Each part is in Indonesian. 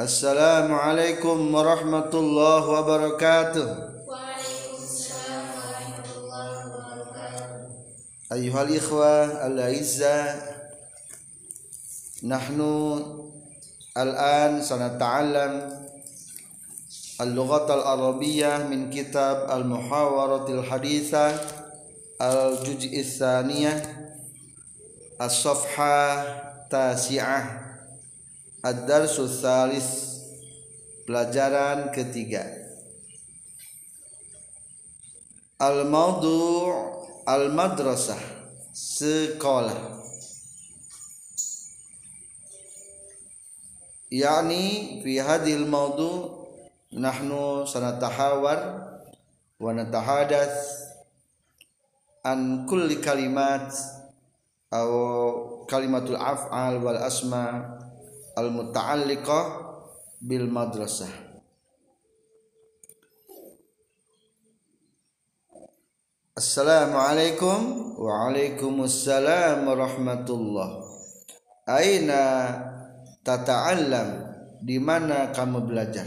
السلام عليكم ورحمة الله وبركاته. أيها الإخوة الأعزاء نحن الآن سنتعلم اللغة العربية من كتاب المحاورة الحديثة الجزء الثانية الصفحة التاسعة. Adar sosialis Pelajaran ketiga. Al-Maudu Al-Madrasah Sekolah. Yani fi hadil maudu Nahnu sanatahawar Wa natahadath An kulli kalimat Atau kalimatul af'al wal asma' Al-muta'alliqah Bil madrasah. Assalamualaikum Waalaikumsalam warahmatullah. Aina tata'allam? Di mana kamu belajar?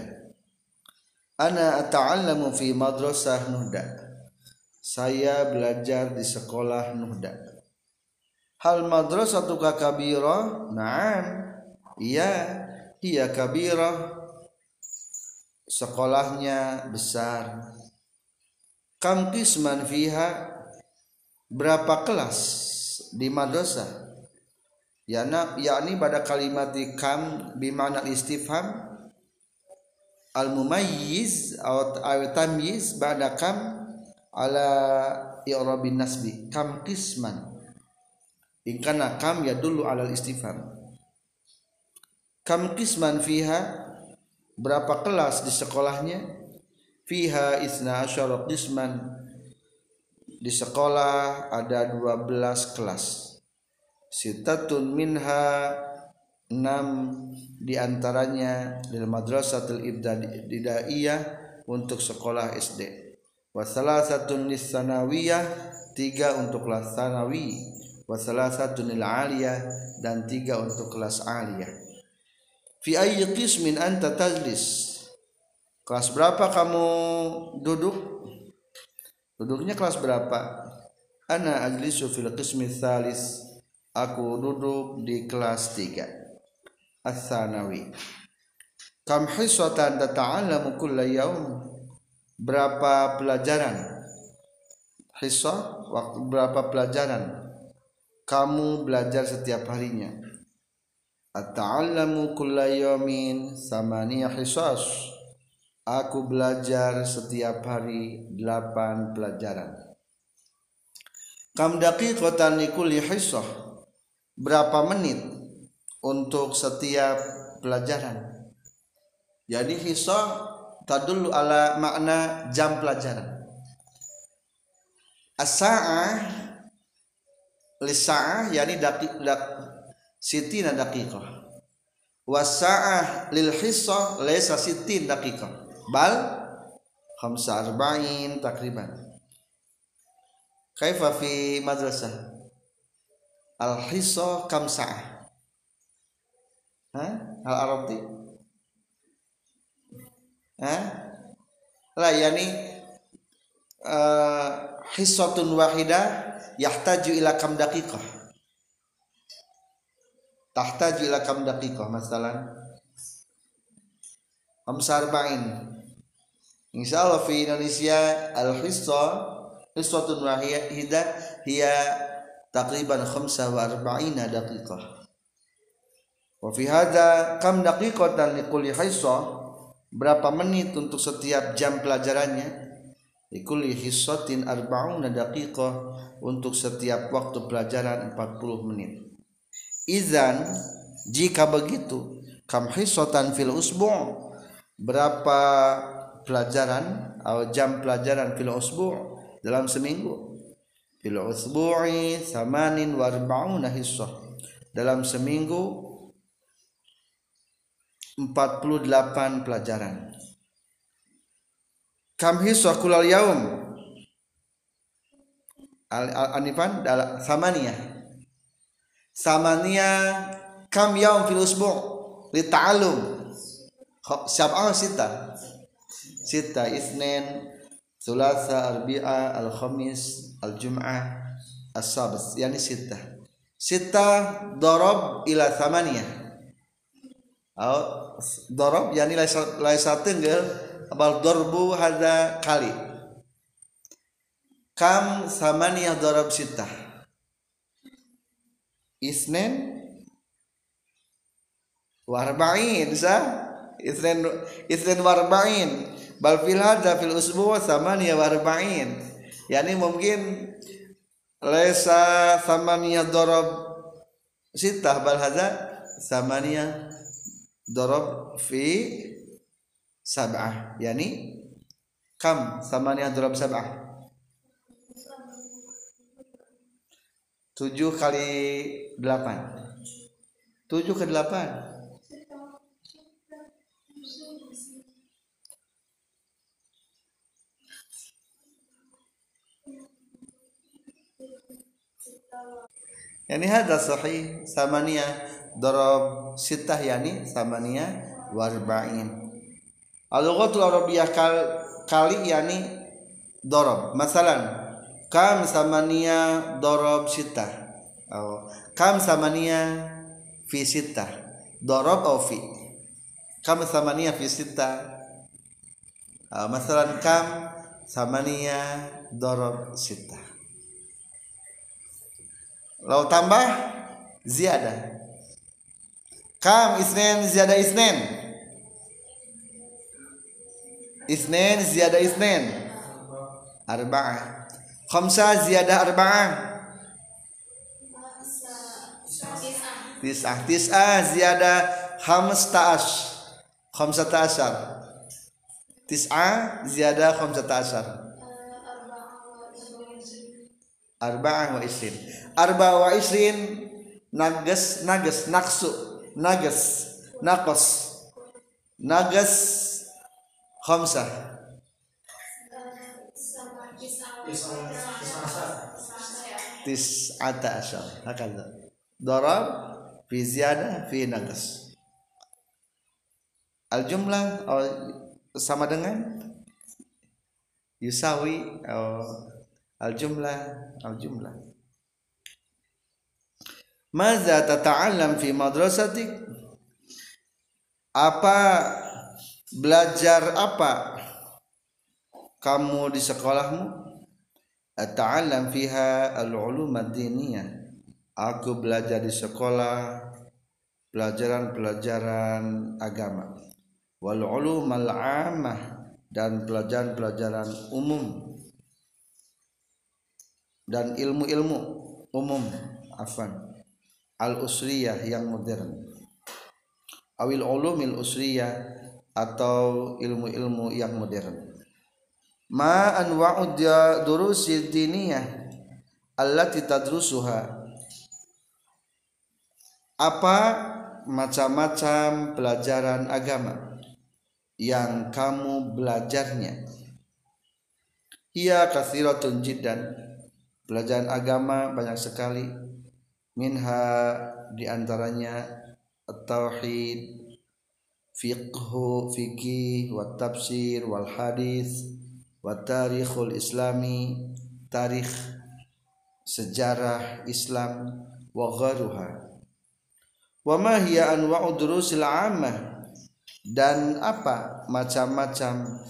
Ana ata'allamu fi madrasah Nuhda. Saya belajar di sekolah Nuhda. Hal madrasatuka kabira? Naam Iya, iya. Kabira Sekolahnya besar. Kam qisman fiha. Berapa kelas di madrasah? Yana yakni pada kalimat di kam bimana istifham. Al mumayyiz atau tamyiz ba'da kam ala i'rabin nasbi. Kam qisman in kam yadullu ala istifham kam qisman fiha? Berapa kelas di sekolahnya? Fiha isna asyara qisman. Di sekolah ada 12 kelas. Sitatun minha 6 di antaranya lil madrasatul ibtidaiyah untuk sekolah SD wa salasatun lis sanawiyah tiga untuk kelas sanawi. Wa salasatun lil aliyah dan tiga untuk kelas aliyah fi ayyi qismin anta tajlis Kelas berapa kamu duduk? Duduknya kelas berapa? Ana ajlisu fil qismi thalis. Aku duduk di kelas 3. Ats-tsanawi. Kam hisatan tata'allamu kulla yaum? Berapa pelajaran? Hissa waktu berapa pelajaran? Kamu belajar setiap harinya. At-ta'allamu kulla yaumin samaniya hisas Aku belajar setiap hari delapan pelajaran. Kam daqiqatan likulli hissah. Berapa menit untuk setiap pelajaran? Jadi hissah tadullu ala makna jam pelajaran. As-sa'ah lisa'ah yani daqiq dak sitina daqiqah. Wasa'ah lil hissah laysa sitin daqiqah. Bal khamsa arba'in takriban. Kaifa fi madrasah? Al hissa kam sa'ah ha al arabti? Ha la yani uh, hissatun wahida yahtaju ila kam daqiqah tahtaju ila kam daqiqah masalan. Insya Allah di Indonesia al-hissa hissatun wahidah hiya takriban khamsa wa arba'ina daqiqah. Wa fi hadha kam daqiqatan likulli berapa menit untuk setiap jam pelajarannya? Likulli hissatin arba'una daqiqah untuk setiap waktu pelajaran 40 menit izan jika begitu kam hissatan fil usbu' berapa pelajaran atau jam pelajaran fil usbu' dalam seminggu fil usbu'i samanin wa arba'una hissah dalam seminggu 48 pelajaran kam hissah kulal yaum al, anifan samania samania kam yaum fil usbu' li ta'allum. Sab'ah sita. Sita isnin sulasa arbi'a al khamis al jum'ah as sabt yani sita. Sita darab ila thamaniyah. Atau darab yani laisa tenggel bal darbu hada kali. Kam thamaniyah darab sita isnin warba'in sa isnin isnin warba'in. Bal fil hadza fil usbu' thamaniya warba'in. Yani mungkin laisa thamaniya darab sitah bal hadza thamaniya darab fi sab'ah. Yani kam thamaniya darab sab'ah tujuh kali delapan tujuh ke delapan Yani hada sahih samania darab sitah yani samania warba'in. Al-lughatul arabiyyah kal, kali yani darab. Masalan kam samania darab sitah. Oh, kam samania fi sitah. Darab au fi. Kam samania fi sitah. Oh, masalan kam samania darab sitah. Lalu tambah ziyadah. Kam isnen ziyadah isnen. Isnen ziyadah isnen. Arba'ah. Khamsah ziyadah arba'ah. Tis'ah. Tis'ah ziyadah khamsta'ash. Khamsata asyar. Tis'ah ziyadah khamsata asyar. Arba'ah wa isrin. Arba wa isrin nagas nagas naksu nagas nakos nagas khamsah tis'ata asyar hakadha darab fi ziyadah fi nagas al jumlah oh, sama dengan yusawi oh, al jumlah al jumlah Maza tata'allam fi madrasatik? Apa belajar apa kamu di sekolahmu? Ata'allam fiha al-ulum ad-diniyah. Aku belajar di sekolah pelajaran-pelajaran agama. Wal ulum al-ammah dan pelajaran-pelajaran umum dan ilmu-ilmu umum afan al usriyah yang modern awil ulumil usriyah atau ilmu-ilmu yang modern ma anwa'ud durusid diniyah allati tadrusuha. Apa macam-macam pelajaran agama yang kamu belajarnya? Ia kathiratun jiddan. Pelajaran agama banyak sekali. Minha di antaranya at-tauhid fiqhu fikih wa tafsir wal hadis wa tarikhul islami tarikh sejarah Islam wa gharuha wa ma hiya anwa'u durusil 'ammah. Dan apa macam-macam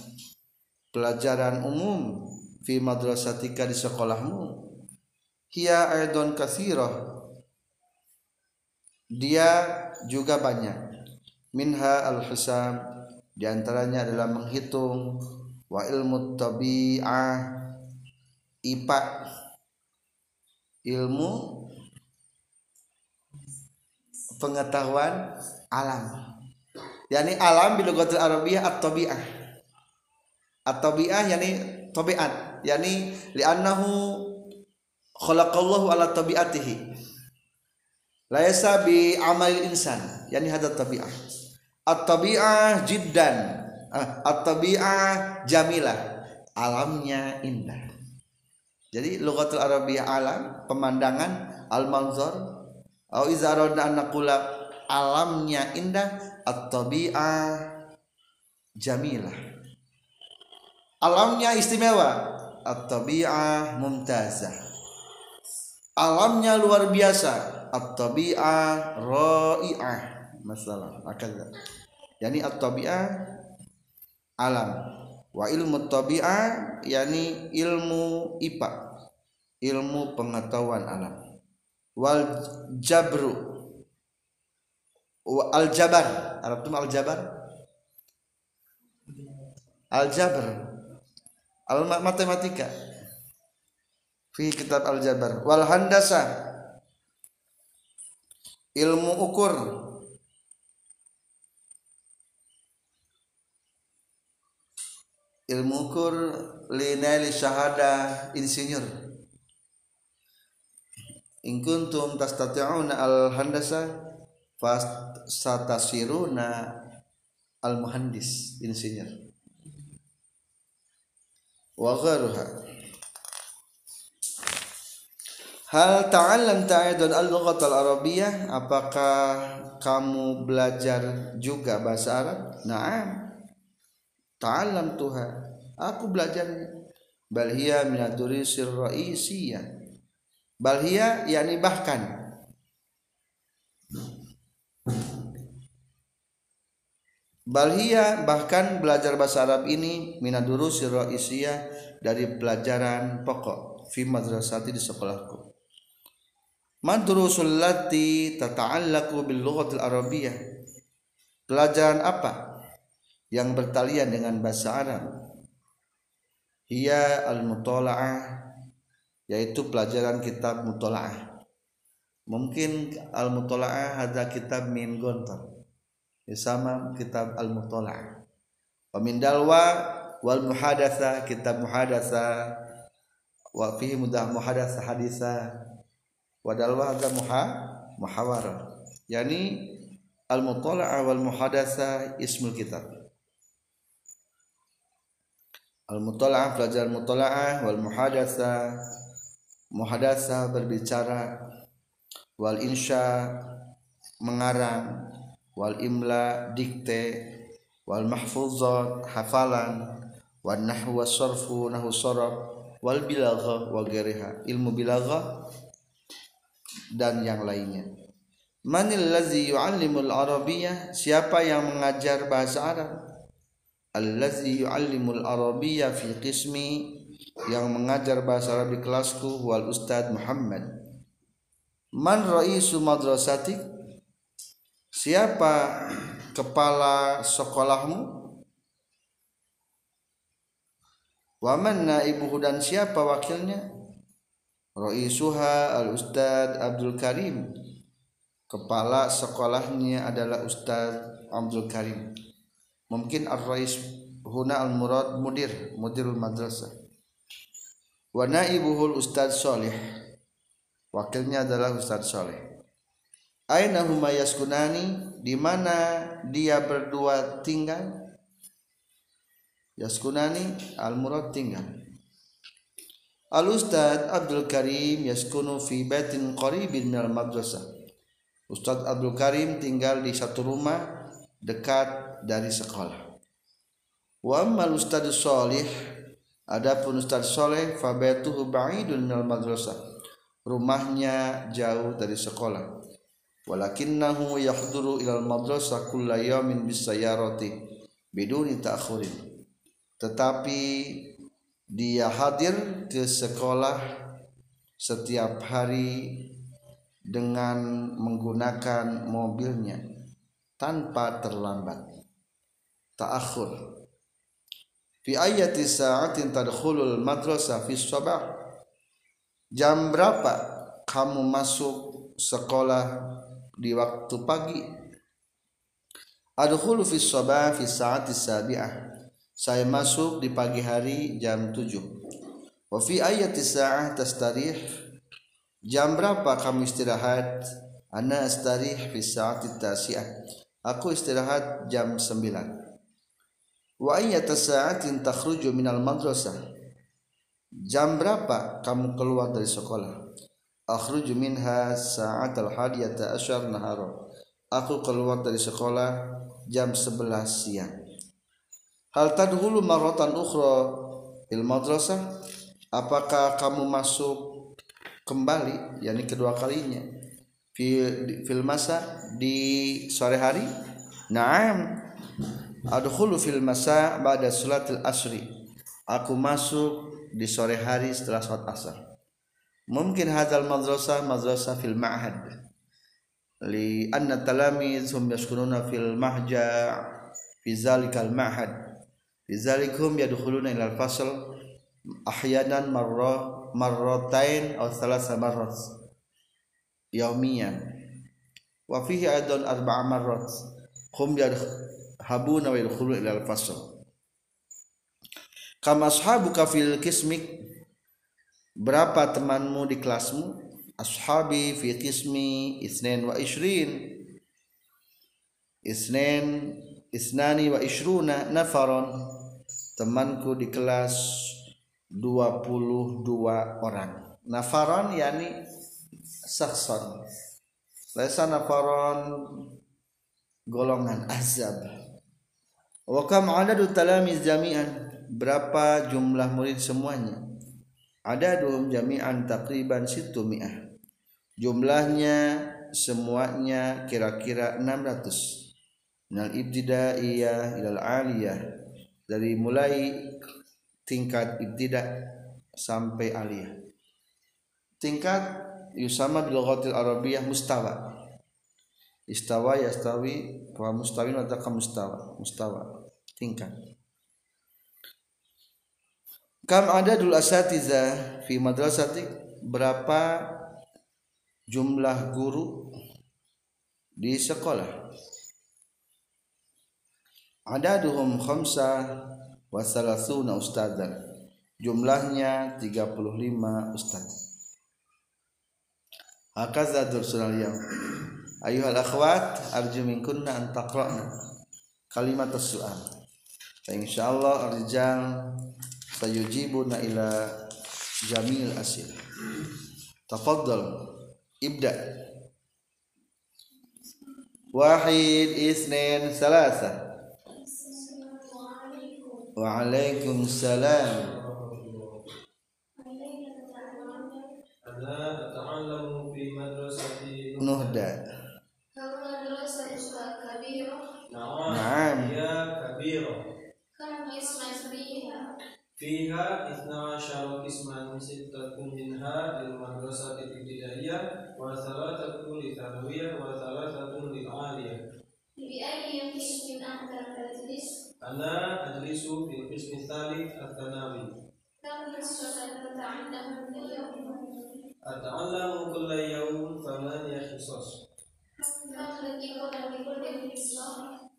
pelajaran umum fi madrasatika di sekolahmu? Hiya aidon kathirah. Dia juga banyak. Minha al-hisab di antaranya adalah menghitung wa ilmu tabi'ah ipa ilmu pengetahuan alam. Yakni alam bil lughatil arabiyyah at-tabi'ah. At-tabi'ah yakni tabiat yakni li'annahu khalaqallahu ala tabiatihi. Laisa bi amal insan. Yani hada tabi'ah. At-tabi'ah jiddan at-tabi'ah jamilah. Alamnya indah. Jadi lughatul arabiyyah alam pemandangan naqula alamnya indah at-tabi'ah jamilah. Alamnya istimewa at-tabi'ah mumtazah. Alamnya luar biasa at-tabi'ah ra'i'ah. Masalah akal. Yani at-tabi'ah alam. Wa ilmu tabi'ah yani ilmu IPA ilmu pengetahuan alam. Wal jabru wa al jabar Arab itu al jabar. Al jabr al matematika. Fi kitab al jabar. Wal handasa ilmu ukur ilmu ukur linali syahada insinyur in kuntum tastati'una al handasa fasatasiruna al muhandis insinyur wa gharuha Hal ta'allam ta'idun al-lughat al-arabiyyah apakah kamu belajar juga bahasa Arab? Naam. Ta'allam Tuhan. Aku belajar bal hiya min ad-durisir ra'isiyah. Bal hiya yakni bahkan Balhia bahkan belajar bahasa Arab ini minadurusir ra'isiyah dari pelajaran pokok fi madrasati di sekolahku. Madrusul lati tata'allaku bil lughatil arabiyyah. Pelajaran apa yang bertalian dengan bahasa Arab? Hiya al-mutala'ah yaitu pelajaran kitab mutala'ah. Mungkin al-mutala'ah ada kitab min gontor. Sama kitab al-mutala'ah. Wa min dalwa wal muhadatsa kitab muhadatsa wa fihi mudah muhadatsa hadisa wa dalwa ada muha muhawara yani al mutala'ah wal muhadatsa ismul kitab al mutala'ah pelajaran mutala'ah wal muhadatsa muhadatsa berbicara. Wal insya mengarang. Wal imla dikte. Wal mahfuzat hafalan. Wal nahwu was sarfu nahwu sarf wal bilagha wa ghairiha. Ilmu bilagha dan yang lainnya. Manil ladzi yu'allimul arabiyyah? Siapa yang mengajar bahasa Arab allazi yu'allimul arabiyyah fi qismi yang mengajar bahasa Arab di kelasku wal ustad Muhammad. Man raisu madrasatik? Siapa kepala sekolahmu? Waman naibuhu dan siapa wakilnya? Raisuha al Ustad Abdul Karim. Kepala sekolahnya adalah Ustad Abdul Karim mungkin ar-rais huna al murad mudir mudirul madrasah wa naibuhul Ustad Soleh wakilnya adalah Ustad Soleh Aina huma yaskunani di mana dia berdua tinggal? Yaskunani al murad tinggal. Al Ustad Abdul Karim yaskunu fi baitin qaribin minal madrasah. Ustad Abdul Karim tinggal di satu rumah dekat dari sekolah. Wa ammal Ustad Salih adapun Ustad Saleh fa baituhu ba'idun minal madrasah. Rumahnya jauh dari sekolah walakinnahu yahduru ilal madrasah kulla yawmin bisayarati biduni ta'khurin tetapi dia hadir ke sekolah setiap hari dengan menggunakan mobilnya tanpa terlambat ta'akhur. Fi ayati sa'atin tadkhulul madrasah fi sabah. Jam berapa kamu masuk sekolah di waktu pagi? Adkhulu fi sabah fi saati sabi'ah. Saya masuk di pagi hari jam 7 wa fi ayati sa'ah tastarih. Jam berapa kamu istirahat? Ana astarih fi saati tasi'ah. Aku istirahat jam 9 wa ayata sa'atin takhruju minal madrasah. Jam berapa kamu keluar dari sekolah? Akhruju minha sa'atal hadiyata asyar nahara. Aku keluar dari sekolah jam 11 siang. Hal tadhulu marratan ukhra fil madrasah? Apakah kamu masuk kembali yakni kedua kalinya fi fil masa di sore hari? Na'am adkhulu fil masa ba'da salatil asri. Aku masuk di sore hari setelah salat asar. Mungkin hadzal madrasah madrasah fil ma'had. Li anna talamiz hum yaskununa fil mahja fi zalikal ma'had. Fi zalikum yadkhuluna ila al fasl ahyanan marra marratain aw thalatha marrat yaumiyan wa fihi aidan arba'a marrat. Hum yadhabuna wa yadkhuluna ila al fasl kama ashabuka fil kismik berapa temanmu di kelasmu? Ashabi fi qismi isnin wa ishrin. Isnin isnani wa ishruna nafaron. Temanku di kelas 22 orang. Nafaron yani sakson Laisa nafaron golongan azab wa kam adadu talamiz jami'an? Berapa jumlah murid semuanya? Ada dua jami'an takriban situ mi'ah. Jumlahnya semuanya kira-kira 600 minal ibtidaiyah ilal aliyah. Dari mulai tingkat ibtida sampai aliyah. Tingkat yusama bil lughatil arabiyyah mustawa istawa yastawi wa mustawin wa taka mustawa mustawa. Tingkat. Kam ada dul asatiza fi madrasati berapa jumlah guru di sekolah? Adaduhum khamsa wa salasuna ustadzan jumlahnya 35 ustaz. Hakaza dursul yaum ayuhal akhwat arju minkunna an taqra'na. Kalimat su'al fa insyaallah arjal sayujibuna ila jamil asil. Tafaddal. Ibda. Wahid isnin salasa. Waalaikumsalam. Nuhda. أتعلم كل يوم ثمانية حصص.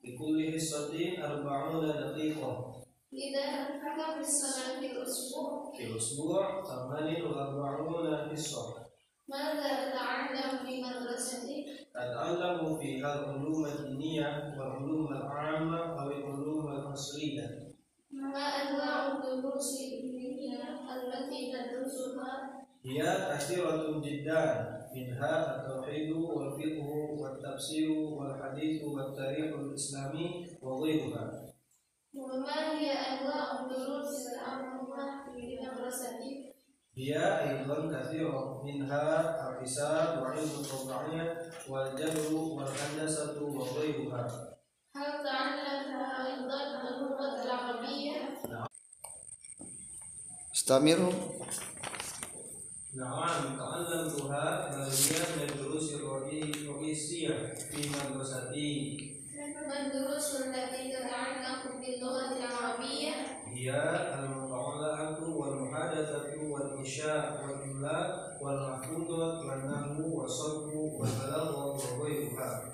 لكل حصة أربعون دقيقة. إذا في الأسبوع في الأسبوع ثمان وأربعون حصة. ماذا تتعلم في مدرستك أتعلم فيها العلوم الدينية والعلوم العامة أو العلوم العصرية. ما أنواع الدروس؟ Ya kasiratu jiddan minha at-tauhid wal fiqh wal tafsir wal hadith wal tariq al islami wa ghayruha. Iya, wa ma hiya anwa' ad-durus al-amrah fi al-madrasati? Ya Istamiru Naam, ta'allam tuha bagian dari durus madrasati. Durus allati tata'allaqu bil lughati al-arabiyyah al-mutala'atu wal muhadatsatu wal insha' wal wal.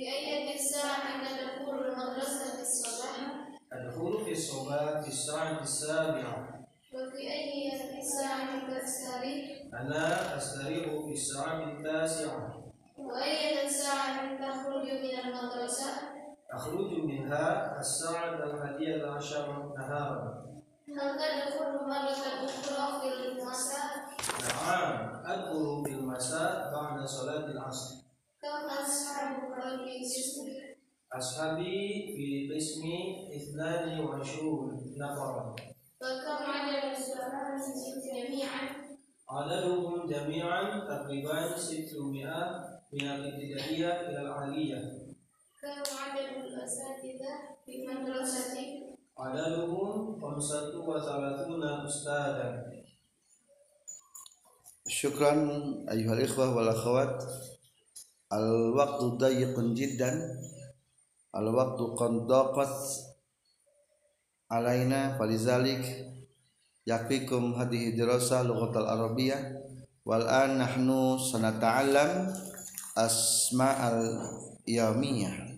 في أي ساعة تدخل المدرسة في الصباح؟ أدخل في الصباح في الساعة السابعة. وفي أي ساعة تستريح؟ أنا أستريح في الساعة التاسعة. وأي ساعة تخرج من المدرسة؟ أخرج منها الساعة الحادية عشر نهارا. هل تدخل مرة أخرى في المساء؟ نعم أدخل في المساء بعد صلاة العصر. أصحابي في قسمي إثنان وعشرون نفرا. وكم عدد الزمالة جميعا عددهم جميعا تقريبا 600 من الابتدائية إلى العالية. كم عدد الأساتذة في مدرستك عددهم خمسة وثلاثون أستاذا. Syukran ayuhal ikhwah wal akhwat. Al waqtu dayiqun jiddan. Al waqtu qad daqat alaina falizalik yakfikum hadhihi dirasah lughatal arabiyyah wal an nahnu sanata'allam asma'al yawmiyah